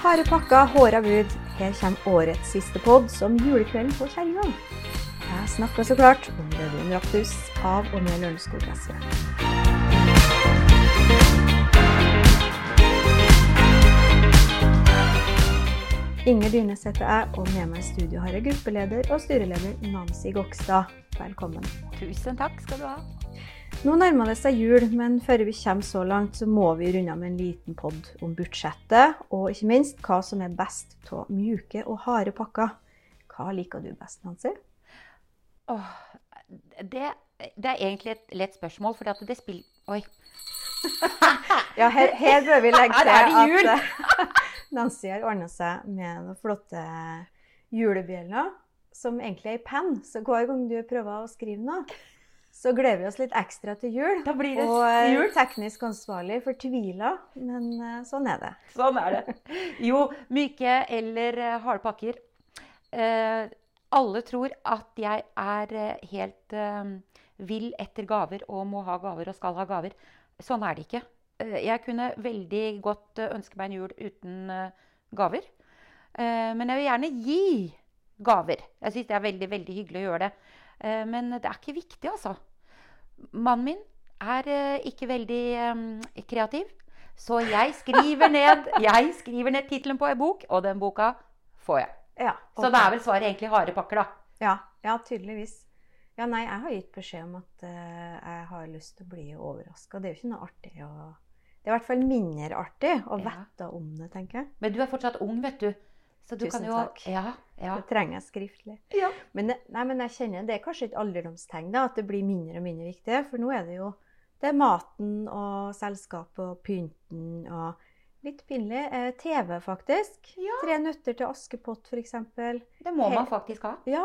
Harde pakka, håra bud. Her kommer årets siste pod som julekvelden på kjerringa. Jeg snakker så klart om Rødvin Raptus av og med Lørenskog SV. Inger Dyrnes heter jeg, og med meg i studio har jeg gruppeleder og styreleder Nancy Gokstad. Velkommen. Tusen takk skal du ha. Nå nærmer det seg jul, men før vi kommer så langt, så må vi runde med en liten pod om budsjettet, og ikke minst hva som er best av mjuke og harde pakker. Hva liker du best, Nancy? Åh, det, det er egentlig et lett spørsmål, for det spiller Oi. Ja, her, her bør vi legge til jul! at eh, Nancy har ordna seg med noen flotte julebjeller, som egentlig er i penn. Så hver gang du prøver å skrive noe, så gleder vi oss litt ekstra til jul. Da blir det Og eh, jul. teknisk ansvarlig fortviler, men eh, sånn er det. Sånn er det. Jo, myke eller eh, harde pakker. Eh, alle tror at jeg er helt eh, vill etter gaver og må ha gaver og skal ha gaver. Sånn er det ikke. Jeg kunne veldig godt ønske meg en jul uten gaver. Eh, men jeg vil gjerne gi gaver. Jeg syns det er veldig, veldig hyggelig å gjøre det. Eh, men det er ikke viktig, altså. Mannen min er eh, ikke veldig eh, kreativ. Så jeg skriver ned, jeg skriver ned tittelen på ei bok, og den boka får jeg. Ja, Så det da er vel svaret egentlig harde pakker, da. Ja, ja, tydeligvis. Ja, nei, jeg har gitt beskjed om at uh, jeg har lyst til å bli overraska. Det er jo ikke noe artig å Det er i hvert fall mindre artig å vite om det, tenker jeg. Men du er fortsatt ung, vet du. Så du Tusen kan jo takk. Ja, ja. Det trenger jeg skriftlig. ja. Men, nei, men jeg kjenner det er kanskje et alderdomstegn da, at det blir mindre og mindre viktig. For nå er det jo det er maten og selskapet og pynten og litt pinlig. Eh, TV, faktisk. Ja. Tre nøtter til Askepott, f.eks. Det må Hel man faktisk ha. Ja,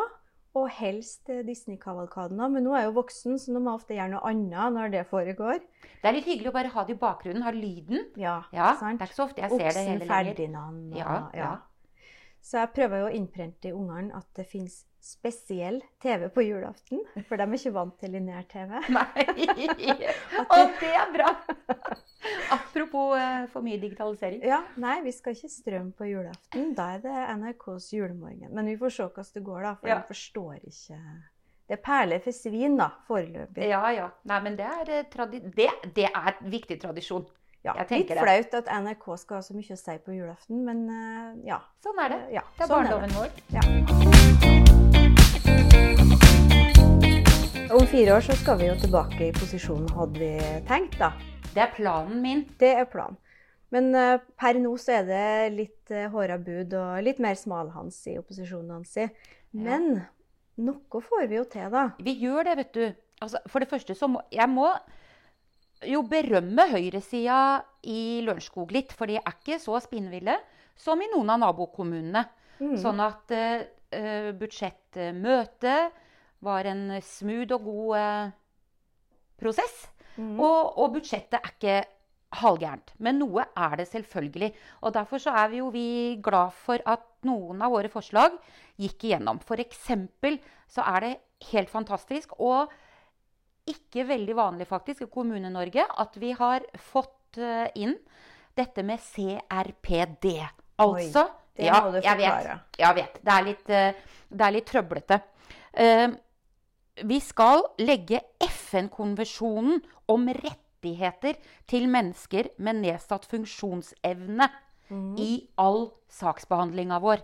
og helst eh, Disney-kavalkaden. Men nå er jeg jo voksen, så nå må jeg ofte gjøre noe annet når det foregår. Det er litt hyggelig å bare ha det i bakgrunnen, ha lyden. Ja, Ja, sant? Det er ikke så ofte jeg ser det hele lenger. Ferdinand. Og, Ja, ja. Så jeg prøver jo å innprente i ungene at det fins spesiell TV på julaften. For de er ikke vant til lineær-TV. Nei. Og det er bra! Apropos eh, for mye digitalisering. Ja, nei, vi skal ikke strømme på julaften. Da er det NRKs julemorgen. Men vi får se hvordan det går, da. For Ja. de forstår ikke Det er perler for svin, da, foreløpig. Ja, ja. Nei, men det er, eh, det, det er viktig tradisjon. Ja, litt det. flaut at NRK skal ha så mye å si på julaften, men eh, ja. Sånn er det. ja Det er sånn barndommen vår. Ja. Om fire år så skal vi jo tilbake i posisjonen, hadde vi tenkt, da. Det er planen min. Det er planen. Men uh, per nå så er det litt uh, håra bud og litt mer smalhans i opposisjonen, hans. Men noe får vi jo til, da. Vi gjør det, vet du. Altså, for det første så må Jeg må jo berømme høyresida i Lørenskog litt, for de er ikke så spinnville som i noen av nabokommunene. Mm. Sånn at eh, budsjettmøtet var en smooth og god uh, prosess. Mm. Og, og budsjettet er ikke halvgærent. Men noe er det selvfølgelig. Og derfor så er vi jo vi glad for at noen av våre forslag gikk igjennom. F.eks. så er det helt fantastisk og ikke veldig vanlig faktisk i Kommune-Norge at vi har fått eh, inn dette med CRPD. Altså det ja, må du jeg vet. forklare. Jeg vet. Det er litt, eh, det er litt trøblete. Eh, vi skal legge FN-konvensjonen om rettigheter til mennesker med nedsatt funksjonsevne Mm. i all saksbehandlinga vår.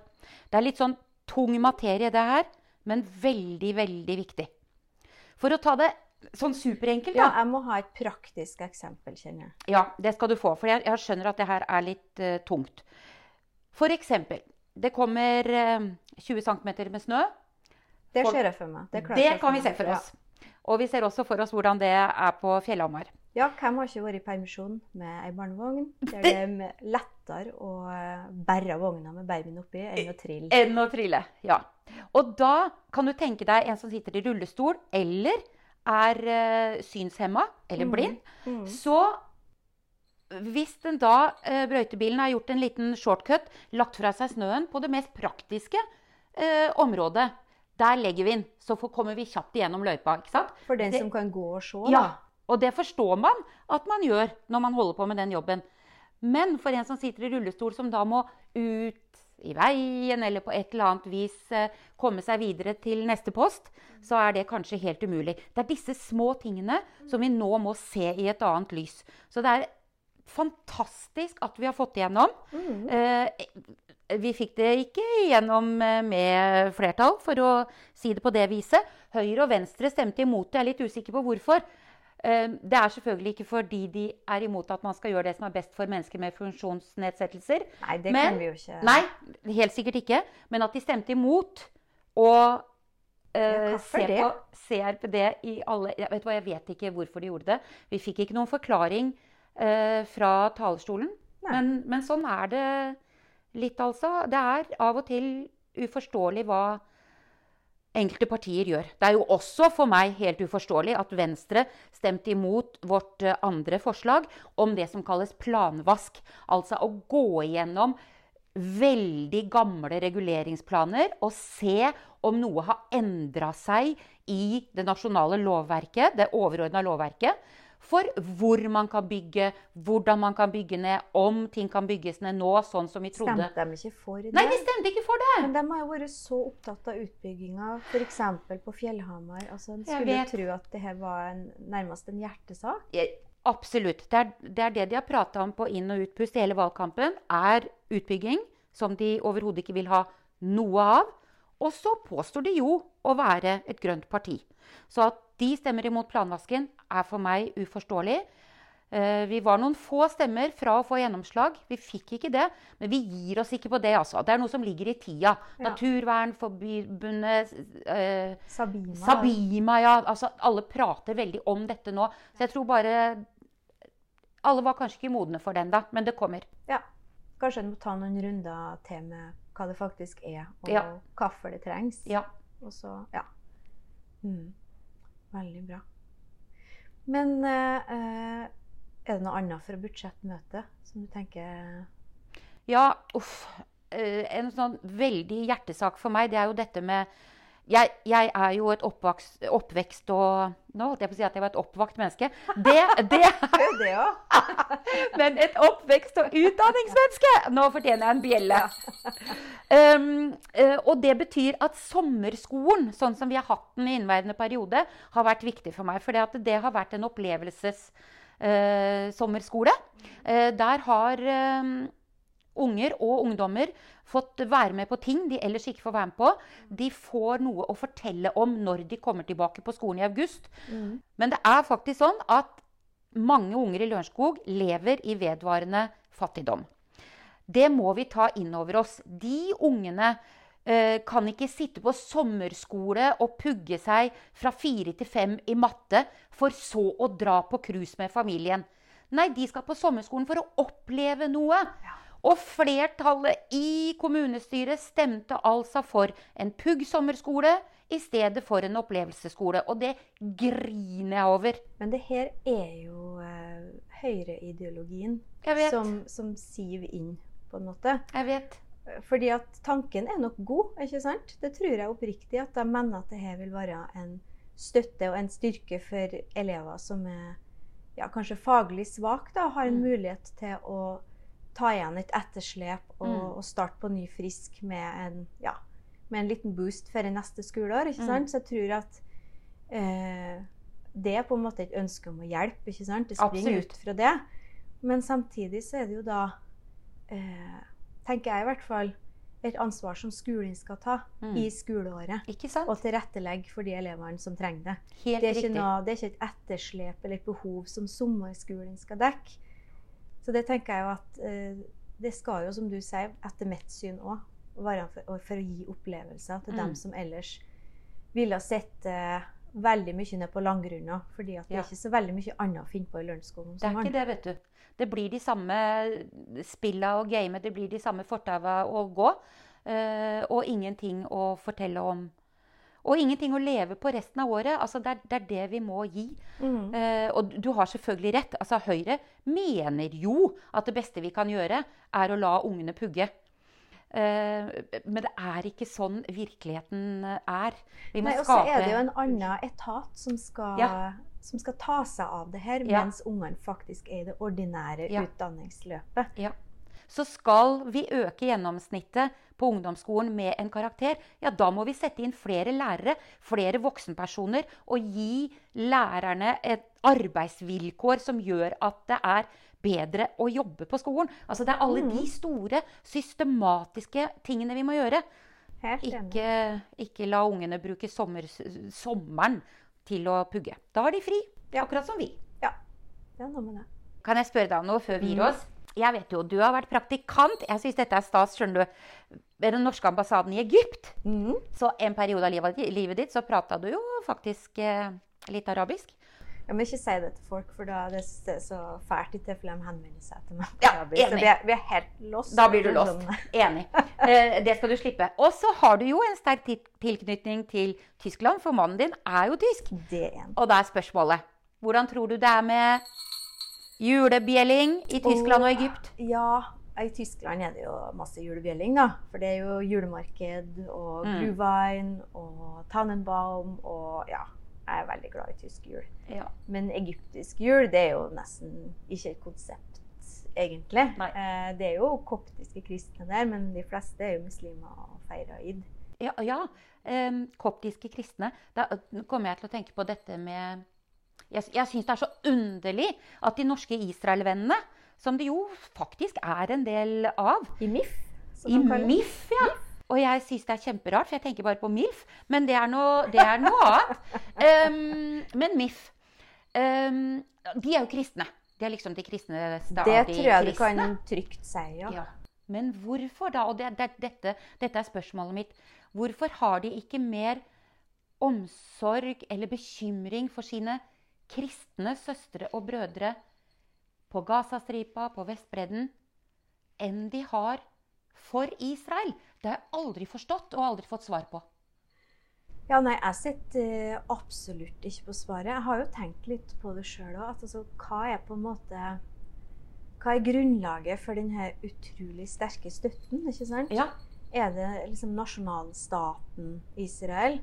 Det er litt sånn tung materie, det her, men veldig, veldig viktig. For å ta det sånn superenkelt, Ja, da. jeg må ha et praktisk eksempel, kjenner jeg. Ja, det skal du få. For jeg, jeg skjønner at det her er litt uh, tungt. For eksempel, det kommer uh, 20 cm med snø. Det ser jeg for meg. Det, Det kan vi se for oss. Og vi ser også for oss hvordan det er på Fjellhamar. Ja, hvem har ikke vært i permisjon med ei barnevogn? Der det er lettere å eh, bære vogna med babyen oppi enn å trille. Enn å trille. Ja. Og da kan du tenke deg en som sitter i rullestol, eller er uh, synshemma eller Mhm. blind. Mm. Så hvis den da uh, brøytebilen har gjort en liten shortcut, lagt fra seg snøen på det mest praktiske uh, området, der legger vi den. Så får- kommer vi kjapt igjennom løypa. ikke sant? For den Det- som kan gå og se, da. Ja, og det forstår man at man gjør når man holder på med den jobben. Men for en som sitter i rullestol, som da må ut i veien eller på et eller annet vis eh, komme seg videre til neste post, så er det kanskje helt umulig. Det er disse små tingene som vi nå må se i et annet lys. Så det er fantastisk at vi har fått igjennom. Mm. Eh, vi fikk det ikke igjennom eh, med flertall, for å si det på det viset. Høyre og Venstre stemte imot det. Jeg er litt usikker på hvorfor. Eh, det er selvfølgelig ikke fordi de er imot at man skal gjøre det som er best for mennesker med funksjonsnedsettelser. Nei, det Men- kan vi jo ikke. Nei, helt sikkert ikke. Men at de stemte imot å eh, Ja, se det? på CRPD i alle jeg vet, hva, jeg vet ikke hvorfor de gjorde det. Vi fikk ikke noen forklaring uh, fra talerstolen. Men, men sånn er det litt, altså. Det er av og til uforståelig hva enkelte partier gjør. Det er jo også for meg helt uforståelig at Venstre stemte imot vårt eh, andre forslag om det som kalles planvask. Altså å gå igjennom veldig gamle reguleringsplaner og se om noe har endra seg i det nasjonale lovverket, det overordna lovverket, for hvor man kan bygge, hvordan man kan bygge ned, om ting kan bygges ned nå, sånn som vi trodde. Stemte de ikke for det? Nei, de stemte ikke for det! Men de har jo vært så opptatt av utbygginga, f.eks. på Fjellhamar. Altså, En skulle tro at det her var en, nærmest en hjertesak. Jeg, Absolutt. Det er, det er det de har prata om på inn- og utpust i hele valgkampen. Er utbygging som de overhodet ikke vil ha noe av. Og så påstår de jo å være et grønt parti. Så at de stemmer imot planvasken, er for meg uforståelig. Eh, Vi var noen få stemmer fra å få gjennomslag. Vi fikk ikke det. Men vi gir oss ikke på det, altså. Det er noe som ligger i tida. Ja. Naturvernforbundet eh, Sabima. Sabima, ja. Altså, alle prater veldig om dette nå. Så jeg tror bare Alle var kanskje ikke modne for den, da, men det kommer. Ja. Kanskje en må ta noen runder til med hva det faktisk er, og Ja. hvorfor det trengs. Ja. Og så Ja. Mm. Veldig bra. Men eh, er det noe annet fra budsjettmøtet som du tenker Ja, uff. Eh, En sånn veldig hjertesak for meg, det er jo dette med jeg, jeg er jo et oppvokst, oppvekst og Nå holdt jeg på å si at jeg var et oppvakt menneske. Det, det Er det òg? Men et oppvekst- og utdanningsmenneske! Nå fortjener jeg en bjelle. Um, eh, og det betyr at sommerskolen, sånn som vi har hatt den i innværende periode, har vært viktig for meg. For det har vært en opplevelsessommerskole. der har um, unger og ungdommer fått være med på ting de ellers ikke får være med på. De får noe å fortelle om når de kommer tilbake på skolen i august. Mm. Men det er faktisk sånn at mange unger i Lørenskog lever i vedvarende fattigdom. Det må vi ta inn over oss. De ungene eh, kan ikke sitte på sommerskole og pugge seg fra fire til fem i matte, for så å dra på cruise med familien. Nei, de skal på sommerskolen for å oppleve noe. Og flertallet i kommunestyret stemte altså for en pugg-sommerskole i stedet for en opplevelsesskole. Og det griner jeg over. Men det her er jo eh, høyreideologien som, som siver inn, på en måte. Jeg vet. Fordi at tanken er nok god, ikke sant? Det tror jeg oppriktig at de mener at det her vil være en støtte og en styrke for elever som er ja, kanskje faglig svake, da, har en Mm. mulighet til å ta igjen et etterslep og, Mm. og starte på ny frisk med en, ja, med en liten boost før i neste skoleår. ikke Mm. sant? Så jeg tror at eh, det er på en måte et ønske om å hjelpe. ikke sant? Det springer ut fra det. Men samtidig så er det jo da eh, tenker jeg i hvert fall, et ansvar som skolen skal ta Mm. i skoleåret. Ikke sant? Og tilrettelegge for de elevene som trenger det. Helt Det er, ikke noe, det er ikke et etterslep eller et behov som sommerskolen skal dekke. Så det tenker jeg jo at eh, det skal jo, som du sier, etter mitt syn òg, være for, for å gi opplevelser til Mm. dem som ellers ville ha sett eh, veldig mye ned på langgrunna. Fordi at det Ja. er ikke så veldig mye annet å finne på i Lørenskog Det er ikke det, vet du. Det blir de samme spilla og gamet, det blir de samme fortaua å gå. eh, og ingenting å fortelle om. Og ingenting å leve på resten av året. Altså, det, er, det er det vi må gi. Mm. Eh, og du har selvfølgelig rett. Altså, Høyre mener jo at det beste vi kan gjøre, er å la ungene pugge. Eh, men det er ikke sånn virkeligheten er. Vi må Nei, og så er det jo en annen etat som skal Ja. som skal ta seg av det her, Ja. mens ungene faktisk er i det ordinære Ja. utdanningsløpet. Så skal vi øke gjennomsnittet på ungdomsskolen med en karakter, ja, da må vi sette inn flere lærere, flere voksenpersoner, og gi lærerne et arbeidsvilkår som gjør at det er bedre å jobbe på skolen. Altså Det er alle de store, systematiske tingene vi må gjøre. Ikke, ikke la ungene bruke sommer, sommeren til å pugge. Da har de fri, Ja. akkurat som vi. Ja. Kan jeg spørre deg om noe før vi gir Mm. oss? Jeg vet jo, Du har vært praktikant jeg synes dette er stas, skjønner du, ved den norske ambassaden i Egypt. Mm. Så en periode av livet, livet ditt så prata du jo faktisk eh, litt arabisk. Jeg må ikke si det til folk, for da er det så fælt i tilfelle de henvender seg til meg. Ja, enig. så vi er, vi er helt lost. Da blir du Sånn, lost. Enig. Eh, det skal du slippe. Og så har du jo en sterk tilknytning til Tyskland, for mannen din er jo tysk. Det er en. Og da er spørsmålet hvordan tror du det er med julebjelling i Tyskland og Egypt? Ja, i Tyskland er det jo masse julebjelling, da. For det er jo julemarked og Mm. Glühwein og Tannenbaum og ja. Jeg er veldig glad i tysk jul. Ja. Men egyptisk jul, det er jo nesten ikke et konsept, egentlig. Eh, det er jo koptiske kristne der, men de fleste er jo muslimer og feirer id. Ja, ja. em, koptiske kristne. Da kommer jeg til å tenke på dette med Jeg, jeg syns det er så underlig at de norske Israel-vennene, som det jo faktisk er en del av I MIF, I MIF, ja. MIF. Og jeg syns det er kjemperart, for jeg tenker bare på MILF. Men det er noe, det er noe annet. Um, men MIF um, De er jo kristne. De er liksom de kristne stadig kristne. Det tror jeg du kan trygt si, ja. Ja. Men hvorfor da? Og det, det, dette, dette er spørsmålet mitt. Hvorfor har de ikke mer omsorg eller bekymring for sine kristne søstre og brødre på Gazastripa, på Vestbredden, enn de har for Israel? Det har jeg aldri forstått og aldri fått svar på. Ja, nei, jeg sitter eh, absolutt ikke på svaret. Jeg har jo tenkt litt på det sjøl òg. Altså, hva er på en måte Hva er grunnlaget for denne utrolig sterke støtten? ikke sant? Ja, Er det liksom nasjonalstaten Israel?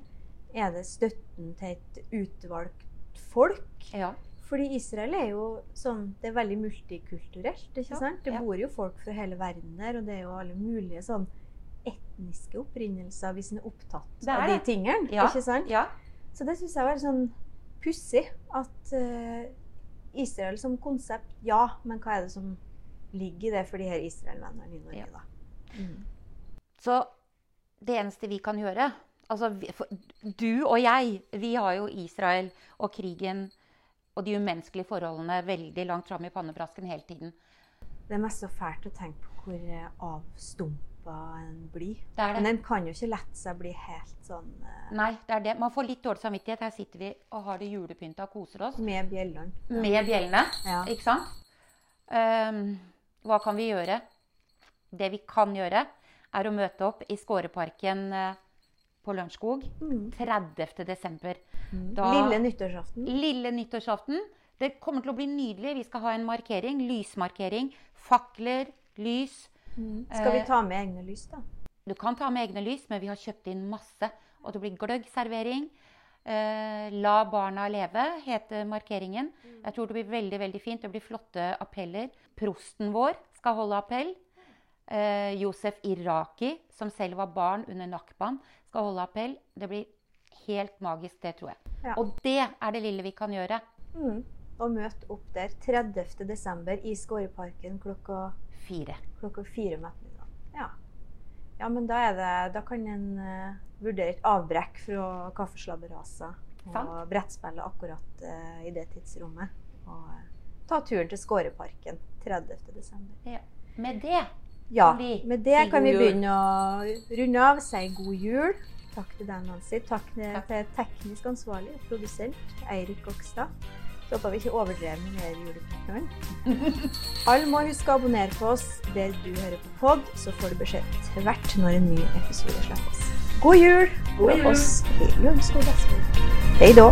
Er det støtten til et utvalgt folk? ja. Fordi Israel er jo sånn Det er veldig multikulturelt, ikke sant? Det bor jo folk fra hele verden der, og det er jo alle mulige sånn etniske opprinnelser hvis en er opptatt er av de det. tingene. Ikke sant? ja. Så det syns jeg var sånn pussig. At uh, Israel som konsept, ja, men hva er det som ligger i det for de her Israel-vennene i Norge, da? Mm. Så det eneste vi kan gjøre altså, Du og jeg, vi har jo Israel og krigen og de umenneskelige forholdene veldig langt fram i pannebrasken hele tiden. Det er mest så fælt å tenke på hvor eh, avstumpa en blir. Det det. Men en kan jo ikke lette seg bli helt sånn uh... Nei, det er det. Man får litt dårlig samvittighet. Her sitter vi og har det julepynta og koser oss med bjellene. med bjellene. Ja. Ikke sant? Um, hva kan vi gjøre? Det vi kan gjøre, er å møte opp i Skåreparken eh, på Lørenskog Mm. 30. desember. Mm. Lille nyttårsaften. Lille nyttårsaften. Det kommer til å bli nydelig. Vi skal ha en markering. Lysmarkering. Fakler, lys. Mm. Skal vi Eh, ta med egne lys, da? Du kan ta med egne lys, men vi har kjøpt inn masse. Og det blir gløggservering. Eh, La barna leve, heter markeringen. Jeg tror det blir veldig veldig fint. Det blir flotte appeller. Prosten vår skal holde appell. Eh, Josef Iraki, som selv var barn under Nakban, skal holde appell. Det blir helt magisk, det tror jeg. Ja. Og det er det lille vi kan gjøre. Mm. Og møte opp der 30. desember i Skåreparken klokka, Fire. klokka fire om ettermiddagen. Ja. ja, men da, er det, da kan en uh, vurdere et avbrekk fra kaffeslabberaset og brettspillet akkurat uh, i det tidsrommet. Og uh, ta turen til Skåreparken 30. desember. Ja. Med det Ja, med det kan vi begynne å runde av. Si god jul. Takk til deg, Nancy. Takk Takk. til teknisk ansvarlig og produsent Eirik Gokstad. Så håper vi ikke overdrev med mer juleprekenen. Alle må huske å abonnere på oss der du hører på pod, så får du beskjed tvert når en ny episode slippes. God jul! God fra jul! oss i Lørenskog Vestfold. Hei da!